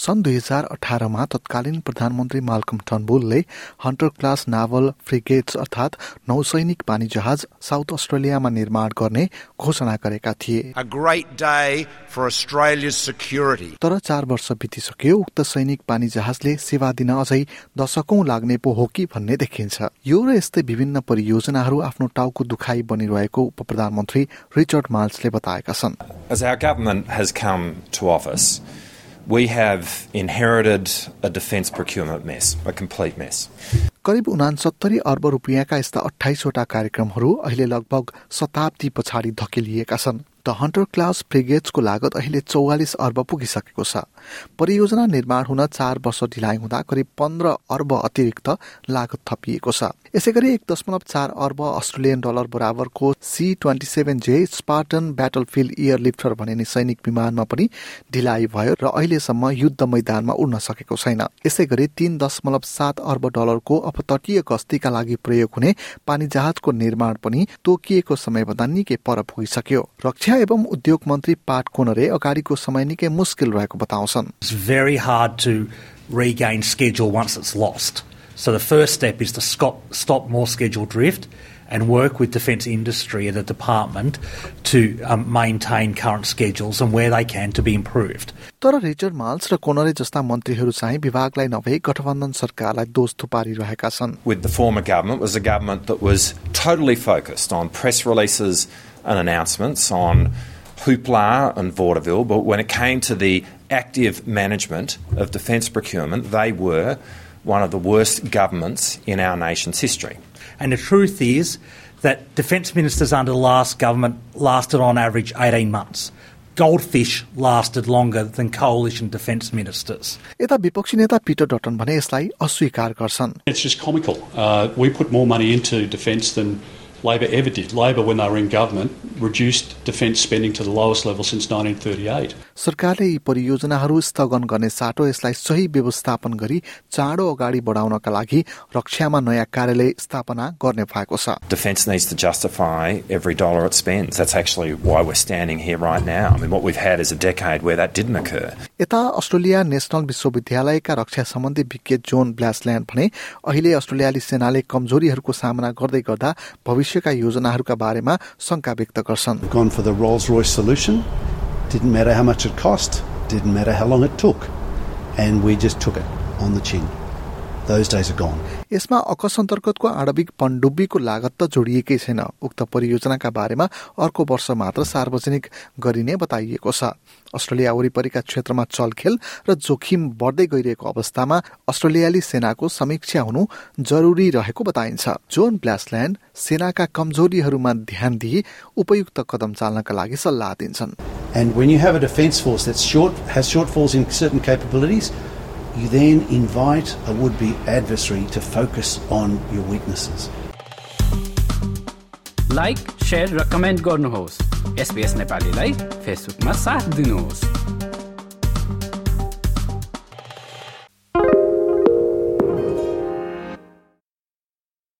सन् दुई हजार अठारमा तत्कालीन प्रधानमन्त्री माल्कम टर्नबुलले हन्टर क्लास नाभल फ्रिगेट्स अर्थात नौसैनिक पानी जहाज साउथ अस्ट्रेलियामा निर्माण गर्ने घोषणा गरेका थिए। तर चार वर्ष बितिसक्यो उक्त सैनिक पानी जहाजले सेवा दिन अझै दशकौं लाग्ने पो हो कि भन्ने देखिन्छ। यो र यस्तै विभिन्न परियोजनाहरू आफ्नो टाउको दुखाइ बनिरहेको उप प्रधानमन्त्री रिचर्ड माल्सले बताएका छन्। We have inherited a defence procurement mess, a complete mess. करिब उनासत्तरी अर्ब रुपियाँका यस्ता अठाइसवटा कार्यक्रमहरू अहिले लगभग शताब्दी पछाडि धकेलिएका छन् द हन्टर क्लास फ्रिगेट्सको लागत अहिले चौवालिस अर्ब पुगिसकेको छ। परियोजना निर्माण हुन चार वर्ष ढिलाइ हुँदा करिब पन्ध्र अर्ब अतिरिक्त लागत थपिएको छ। यसै गरी एक दशमलव चार अर्ब अस्ट्रेलियन डलर बराबरको C twenty seven J Spartan battlefield airlifter भनिने सैनिक विमानमा पनि ढिलाइ भयो र अहिलेसम्म युद्ध मैदानमा उड्न सकेको छैन। यसै गरी तीन दशमलव सात अर्ब डलरको अपतटीय गस्तीका लागि प्रयोग हुने पानी जहाजको निर्माण पनि तोकिएको समयभन्दा निकै पर पुगिसक्यो। रक्षा शिक्षा एवं उद्योग मंत्री पाट कोनरे अगाडिको समय निकै मुस्किल रहेको and work with defence industry and the department to um, maintain current schedules and where they can to be improved. तर रिचर्ड माल्स र कोनरे जस्ता मन्त्रीहरू चाहिँ विभागलाई नभई गठबन्धन सरकारलाई दोष थुपारिरहेका छन् With the former government was a government that was totally focused on press releases and announcements, on hoopla and vaudeville, but when it came to the active management of defence procurement, they were one of the worst governments in our nation's history. And the truth is that defence ministers under the last government lasted on average 18 months. Goldfish lasted longer than coalition defence ministers. यता विपक्षी नेता Peter Dutton भने यसलाई अस्वीकार गर्छन् It's just comical. Uh, we put more money into defence than Labor ever did. Labor, when they were in government, reduced defence spending to the lowest level since 1938. सरकारले यी परियोजनाहरू स्थगन गर्ने साटो यसलाई सही व्यवस्थापन गरी चाँडो अगाडि बढाउनका लागि रक्षामा नयाँ कार्यालय स्थापना गर्ने भएको छ Defence needs to justify every dollar it spends. That's actually why we're standing here right now. I mean, what we've had is a decade where that didn't occur. यता अस्ट्रेलिया नेशनल विश्वविद्यालयका रक्षा सम्बन्धी विज्ञ जोन ब्ल्यासल्यान्ड भने अहिले अस्ट्रेलियाली सेनाले कमजोरीहरूको सामना गर्दै गर्दा भविष्यका योजनाहरूका बारेमा शंका व्यक्त गर्छन् gone for the Rolls Royce solution. Didn't matter how much it cost, didn't matter how long it took. And we just took it on the chin. यसमा अकस अन्तर्गतको आणविक पनडुब्बीको लागत त जोडिएकै छैन। उक्त परियोजनाका बारेमा अर्को वर्ष मात्र सार्वजनिक गरिने बताइएको छ। अस्ट्रेलिया वरिपरिका क्षेत्रमा चलखेल र जोखिम बढ्दै गइरहेको अवस्थामा अस्ट्रेलियाली सेनाको समीक्षा हुनु जरुरी रहेको बताइन्छ। जोन ब्ल्यासल्यान्ड सेनाका कमजोरीहरूमा ध्यान दिई उपयुक्त कदम चाल्नका लागि सल्लाह दिन्छन्। And when you have a defence force that's short, has shortfalls in certain capabilities, you then invite a would-be adversary to focus on your weaknesses. Like share र कमेन्ट गर्नुहोस् एसपिएस नेपालीलाई फेसबुकमा साथ दिनुहोस्